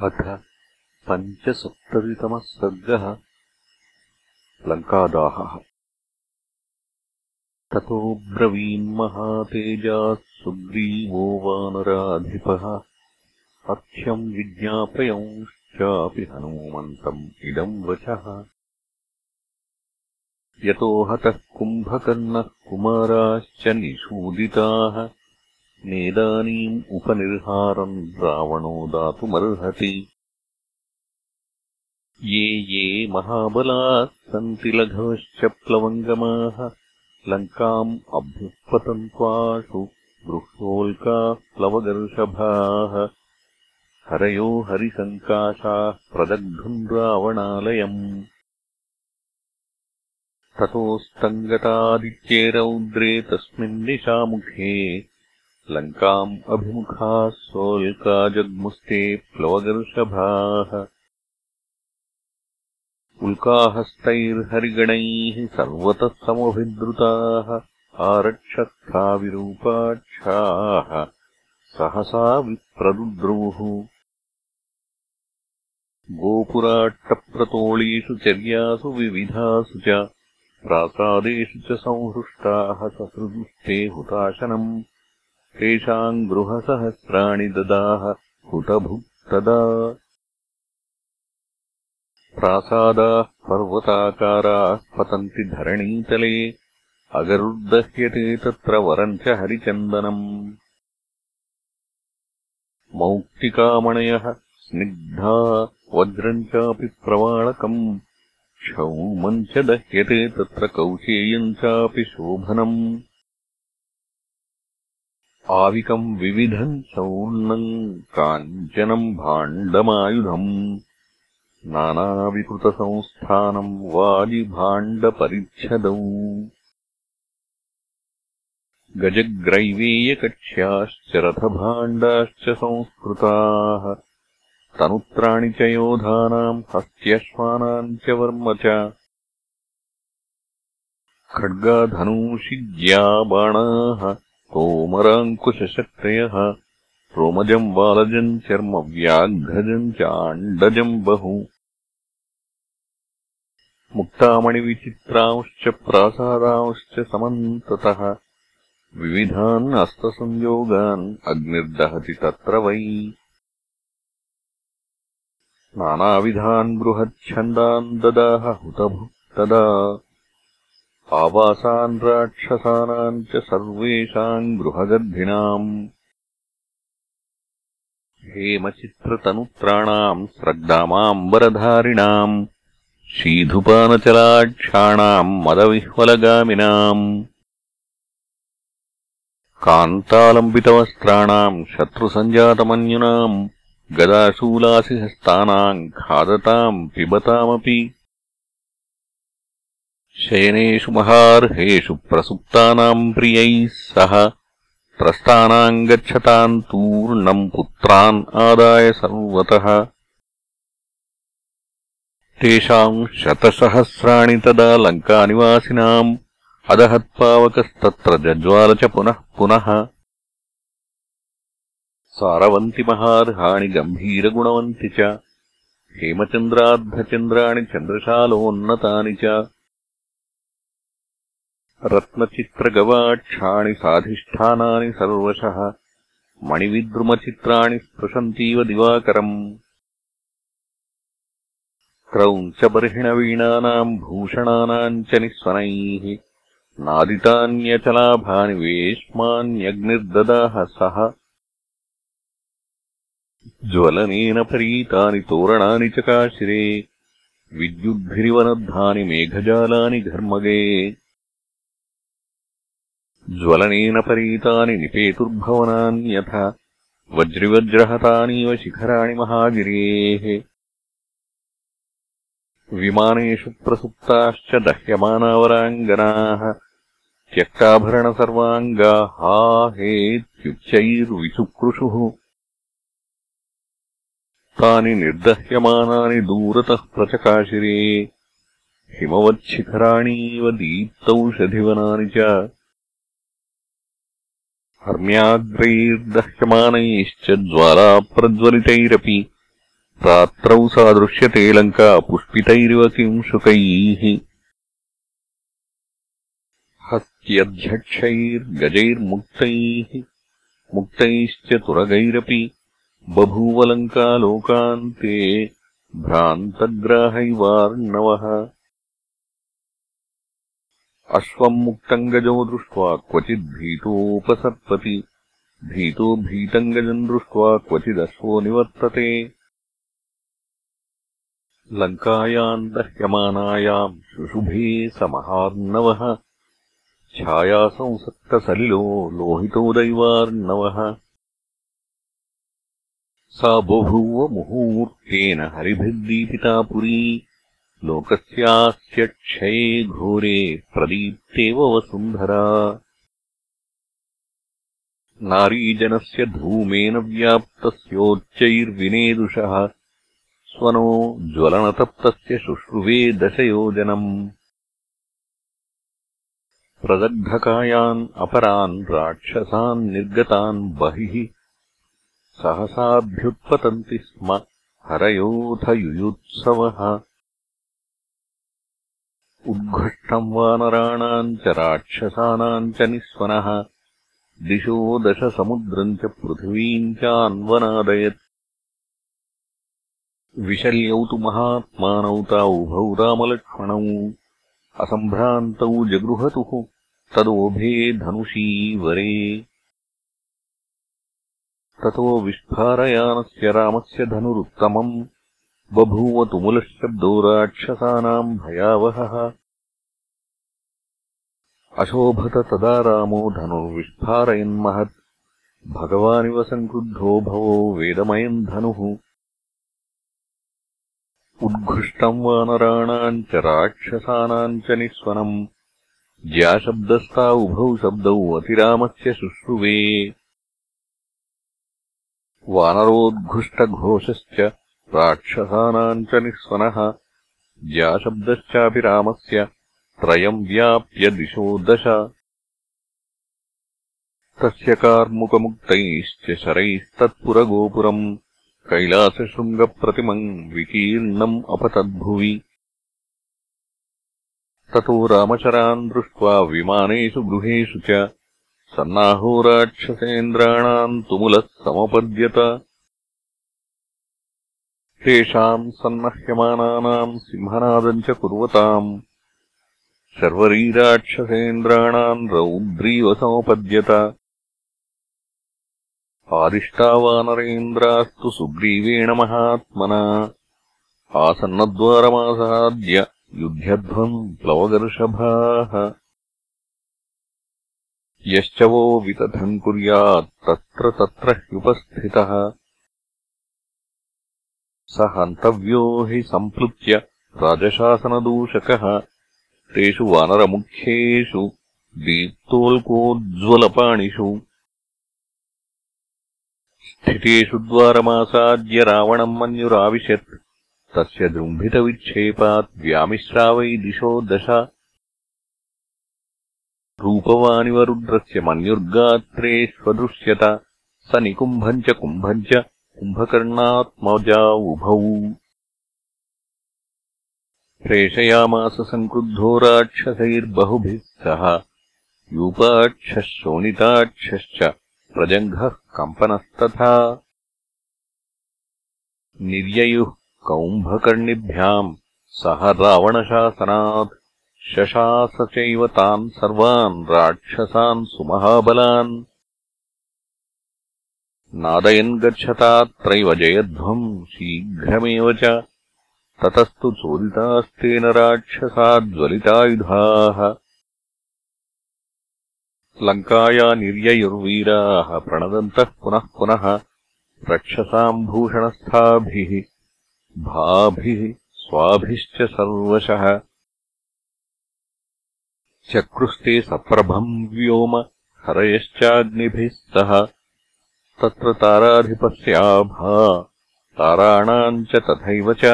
अथ पञ्चसप्ततितमः सर्गः लङ्कादाहः। ततो ब्रवीन्महातेजाः सुग्रीवो वानराधिपः। अर्घ्यम् विज्ञापयंश्चापि हनूमन्तम् इदम् वचः। यतो हतः कुम्भकर्णः कुमाराश्च निषूदिताः नेदानीम् उपनिर्हारम् रावणो दातुमर्हति। ये ये महाबलाः सन्ति लघवश्च प्लवङ्गमाः लङ्काम् अभ्युत्पतन्त्वाषु गृह्योल्काः प्लवगर्षभाः। हरयो हरिसङ्काशाः प्रदग्धुम् रावणालयम्। ततोस्तङ्गतादित्ये रौद्रे तस्मिन्निशामुखे लङ्काम् अभिमुखाः सोल्का जग्मुस्ते प्लवगर्षभाः उल्काहस्तैर्हरिगणैः सर्वतः समभिद्रुताः आरक्षस्थाविरूपाक्षाः सहसा विप्रदुद्रुः गोपुराट्टप्रतोळीषु चर्यासु विविधासु च प्रासादेषु च संहृष्टाः ससृदुस्ते हुताशनम् तेषाम् गृहसहस्राणि ददाह हुतभुक्तदा प्रासादाः पर्वताकाराः पतन्ति धरणीतले अगरुर्दह्यते तत्र वरम् च हरिचन्दनम्। मौक्तिकामणयः स्निग्धा वज्रम् चापि प्रवाळकम् क्षौमम् च दह्यते तत्र कौशेयम् चापि शोभनम् आविकम् विविधम् चौर्णम् काञ्चनम् भाण्डमायुधम् नानाविकृतसंस्थानम् वाजिभाण्डपरिच्छदौ गजग्रैवेयकक्ष्याश्च रथभाण्डाश्च संस्कृताः तनुत्राणि च योधानाम् हस्त्यश्वानाम् च वर्म च। खड्गाधनूषिज्या बाणाः कोमराङ्कुशशक्तयः रोमजम् वालजम् चर्म व्याघ्रजम् चाण्डजम् बहु। मुक्तामणिविचित्रांश्च प्रासादांश्च समन्ततः। विविधान् अस्तसंयोगान् अग्निर्दहति तत्र वै। नानाविधान् बृहच्छन्दान् ददाह हुतभुक्तदा आवासान् राक्षसानाम् च सर्वेषाम् गृहगर्भिणाम् हेमचित्रतनुत्राणाम् स्रग्दामाम्बरधारिणाम् शीधुपानचलाक्षाणाम् मदविह्वलगामिनाम्। कान्तालम्बितवस्त्राणाम् शत्रुसञ्जातमन्युनाम् गदाशूलासिहस्तानाम् खादताम् पिबतामपि शयनेषु महार्हेषु प्रसुप्तानाम् प्रियैः सह त्रस्तानाम् गच्छताम् तूर्णम् पुत्रान् आदाय सर्वतः। तेषाम् शतसहस्राणि तदा लङ्कानिवासिनाम् अदहत्पावकस्तत्र जज्वाल च पुनः पुनः। सारवन्ति महार्हाणि गम्भीरगुणवन्ति च। हेमचन्द्रार्धचन्द्राणि चन्द्रशालोन्नतानि च रत्नचित्रगवाक्षाणि साधिष्ठानानि सर्वशः मणिविद्रुमचित्राणि स्पृशन्तीव दिवाकरम्। क्रौञ्चबर्हिणवीणानाम् भूषणानाम् च निःस्वनैः नादितान्यचलाभानि वेश्मान्यग्निर्ददाह सः। ज्वलनेन परीतानि तोरणानि चकाशिरे विद्युद्भिरिवनद्धानि मेघजालानि घर्मगे ज्वलनेन परीतानि निपेतुर्भवनान्यथ वज्रिवज्रहतानीव शिखराणि महागिरेः। विमानेषु प्रसुप्ताश्च दह्यमानावराङ्गनाः। त्यक्ताभरणसर्वाङ्गा हा हेत्युच्चैर्विचुक्रुषुः तानि निर्दह्यमानानि दूरतः प्रचकाशिरे। हिमवच्छिखराणीव दीप्तौषधिवनानि च हर्म्याग्रैर्दह्यमानैश्च ज्वालाप्रज्वलितैरपि रात्रौ सा दृश्यते लङ्का पुष्पितैरिव किंशुकैः हस्त्यध्यक्षैर्गजैर्मुक्तैः मुक्तैश्च तुरगैरपि बभूवलङ्कालोकान्ते भ्रान्तग्राहैवार्णवः अश्वम् मुक्तम् गजो दृष्ट्वा क्वचिद्भीतोपसर्पति भीतो भीतम् गजम् दृष्ट्वा क्वचिदश्वो निवर्तते। लङ्कायाम् दह्यमानायाम् शुशुभे समहार्णवः। छायासंसक्तसलिलो लोहितोदैवार्णवः सा बभूव मुहूर्तेन हरिभिर्दीपिता पुरी लोकस्यास्य क्षये घोरे प्रदीप्तेव वसुन्धरा। नारीजनस्य धूमेन व्याप्तस्योच्चैर्विनेदुषः स्वनो ज्वलनतप्तस्य शुश्रुवे दशयोजनम्। प्रदग्धकायान् अपरान् राक्षसान् निर्गतान् बहिः सहसाभ्युत्पतन्ति स्म हरयोऽथ युयुत्सवः उद्घृष्टम् वानराणाम् च राक्षसानाम् च निःस्वनः दिशो दशसमुद्रम् च पृथिवीम् चान्वनादयत्। विशल्यौ तु महात्मानौ ता उभौ रामलक्ष्मणौ असम्भ्रान्तौ जगृहतुः तदोभे धनुषी वरे। ततो विस्फारयानस्य रामस्य धनुरुत्तमम् बभूव तुमुलशब्दो राक्षसानाम् भयावहः। अशोभत तदा रामो धनुर्विस्फारयन्महत् भगवानिव सङ्क्रुद्धो भवो वेदमयम् धनुः। उद्घृष्टम् च राक्षसानाम् च निःस्वनम्। ज्याशब्दस्ता उभौ शब्दौ अतिरामस्य शुश्रुवे। वानरोद्घुष्टघोषश्च राक्षसानाम् च निःस्वनः। ज्याशब्दश्चापि रामस्य त्रयम् व्याप्य दिशो दश। तस्य कार्मुकमुक्तैश्च शरैस्तत्पुरगोपुरम् कैलासशृङ्गप्रतिमम् विकीर्णम् अपतद्भुवि। ततो रामचरान् दृष्ट्वा विमानेषु गृहेषु च सन्नाहो राक्षसेन्द्राणाम् तुमुलः समपद्यत तेषाम् सन्नह्यमानानाम् सिंहनादम् च कुर्वताम्। शर्वरीराक्षसेन्द्राणाम् रौद्रीव समपद्यत आदिष्टावानरेन्द्रास्तु सुग्रीवेण महात्मना। आसन्नद्वारमासाद्य युध्यध्वम् प्लवगर्षभाः। यश्च वो वितथम् कुर्यात् तत्र तत्र ह्युपस्थितः स हन्तव्यो हि सम्प्लुत्य राजशासनदूषकः। तेषु वानरमुख्येषु दीप्तोल्कोज्ज्वलपाणिषु। स्थितेषु द्वारमासाद्य रावणम् मन्युराविशत्। तस्य दृम्भितविक्षेपात् व्यामिश्रावै दिशो दश। रूपवानिव रुद्रस्य मन्युर्गात्रेष्वदृश्यत स निकुम्भम् च कुम्भम् च कुम्भकर्णात्मजा उभौ प्रेषयामास सङ्क्रुद्धो राक्षसैर्बहुभिः सह। यूपाक्षः शोणिताक्षश्च प्रजङ्घः कम्पनस्तथा। निर्ययुः कौम्भकर्णिभ्याम् सह रावणशासनात् शशास चैव तान् सर्वान् राक्षसान् सुमहाबलान् नादयन् गच्छतात्रैव जयध्वम् शीघ्रमेव च। ततस्तु चोदितास्तेन राक्षसाज्ज्वलितायुधाः लङ्काया निर्ययुर्वीराः प्रणदन्तः पुनः पुनः रक्षसाम् भूषणस्थाभिः भाभिः स्वाभिश्च सर्वशः। चक्रुस्ते सप्रभम् व्योम हरयश्चाग्निभिः सह तत्र ताराधिपस्याभा ताराणाम् च तथैव च।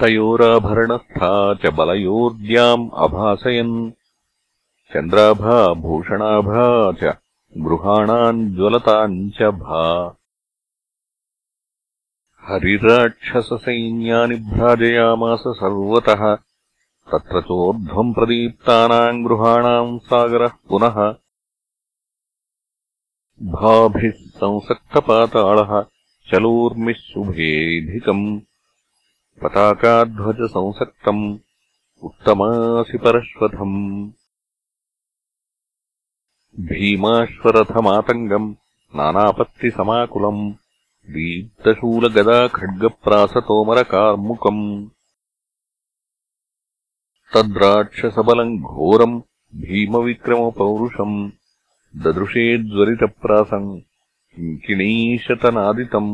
तयोराभरणस्था च बलयोर्द्याम् अभासयन्। चन्द्राभा भूषणाभा च गृहाणाम् ज्वलताम् च भा। हरिराक्षससैन्यानि भ्राजयामास सर्वतः। तत्र चोर्ध्वम् प्रदीप्तानाम् गृहाणाम् सागरः पुनः भाभिः संसक्तपाताळः चलोर्मिः शुभेधिकम् पताकाध्वजसंसक्तम् उत्तमासि परश्वथम् भीमाश्वरथमातङ्गम् नानापत्तिसमाकुलम् दीप्तशूलगदाखड्गप्रासतोमरकार्मुकम्। तद्राक्षसबलम् घोरम् भीमविक्रमपौरुषम् ददृशेज्वरितप्रासम् किङ्किणीशतनादितम्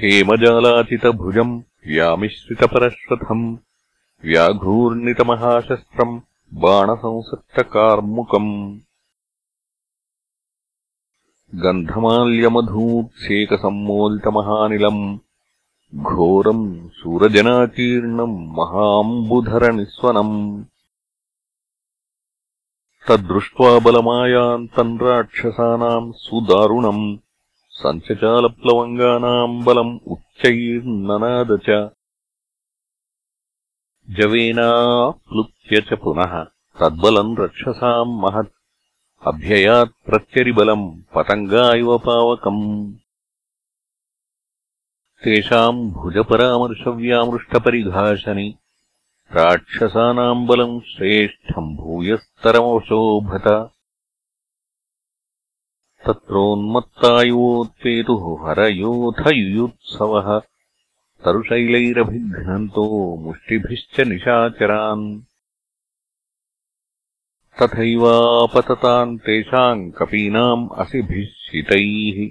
हेमजालाचितभुजम् व्यामिश्रितपरश्वथम् व्याघूर्णितमहाशस्त्रम् बाणसंसक्तकार्मुकम् गन्धमाल्यमधूत्सेकसम्मोदितमहानिलम् घोरम् शूरजनाकीर्णम् महाम्बुधरनिःस्वनम् तद्दृष्ट्वा बलमायान्तम् राक्षसानाम् सुदारुणम् सञ्चचालप्लवङ्गानाम् बलम् उच्चैर्ननाद च। जवेनाप्लुत्य च पुनः तद्बलम् रक्षसाम् महत्। अभ्ययात्प्रत्यरिबलम् पतङ्गा इव पावकम्। तेषाम् भुजपरामर्शव्यामृष्टपरिघाशनि राक्षसानाम् बलम् श्रेष्ठम् भूयस्तरमशोभत तत्रोन्मत्तायुवोत्पेतुः हरयोथयुयुत्सवः तरुशैलैरभिघ्नन्तो मुष्टिभिश्च निशाचरान्। तथैवापतताम् तेषाम् कपीनाम् असिभिः शितैः।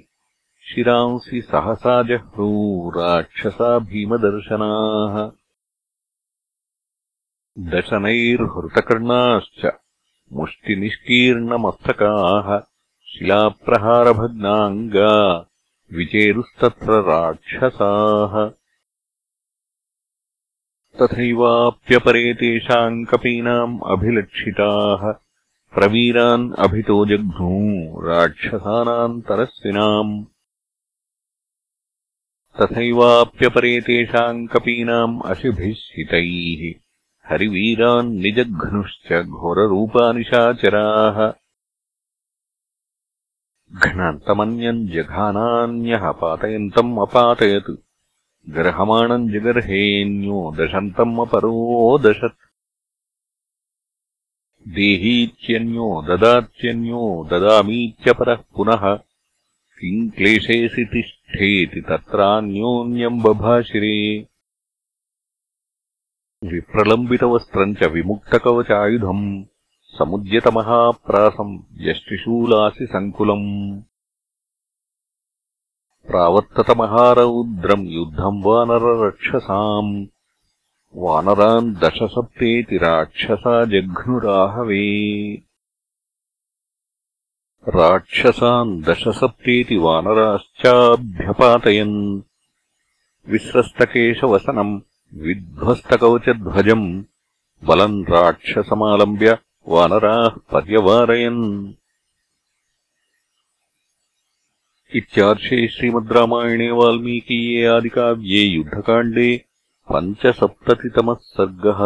शिरांसि सहसा जह्रू राक्षसा भीमदर्शनाः दशनैर्हृतकर्णाश्च मुष्टिनिष्कीर्णमस्तकाः शिलाप्रहारभग्नाङ्गा विचेरुस्तत्र राक्षसाः। तथैवाप्यपरे तेषाम् कपीनाम् अभिलक्षिताः प्रवीरान् अभितो जघ्नू राक्षसानाम् तरस्विनाम्। तथैवाप्यपरे तेषाम् कपीनाम् अशिभिः शितैः हरिवीरान् निजघ्नुश्च घोररूपानिशाचराः। घ्नान्तमन्यम् जघानान्यः पातयन्तम् अपातयत्। गर्हमाणम् जगर्हेऽन्यो दशन्तम् अपरोदशत्। देहीत्यन्यो ददात्यन्यो ददामीत्यपरः पुनः। किम् क्लेशेऽसि तिष्ठेति तत्रान्योन्यम् बभाशिरे विप्रलम्बितवस्त्रम् च विमुक्तकवचायुधम् समुद्यतमहाप्रासम् यष्टिशूलासि सङ्कुलम् प्रावर्ततमहारौद्रम् युद्धम् वानररक्षसाम् वानरान् दशसप्तेति राक्षसा जघ्नुराहवे। राक्षसान् दशसप्तेति वानराश्चाभ्यपातयन् विस्रस्तकेशवसनम् विध्वस्तकवचध्वजम् बलम् राक्षसमालम्ब्य वानराः पर्यवारयन्। इत्यार्षे श्रीमद् रामायणे वाल्मीकीये आदिकाव्ये युद्धकाण्डे पञ्चसप्ततितमः सर्गः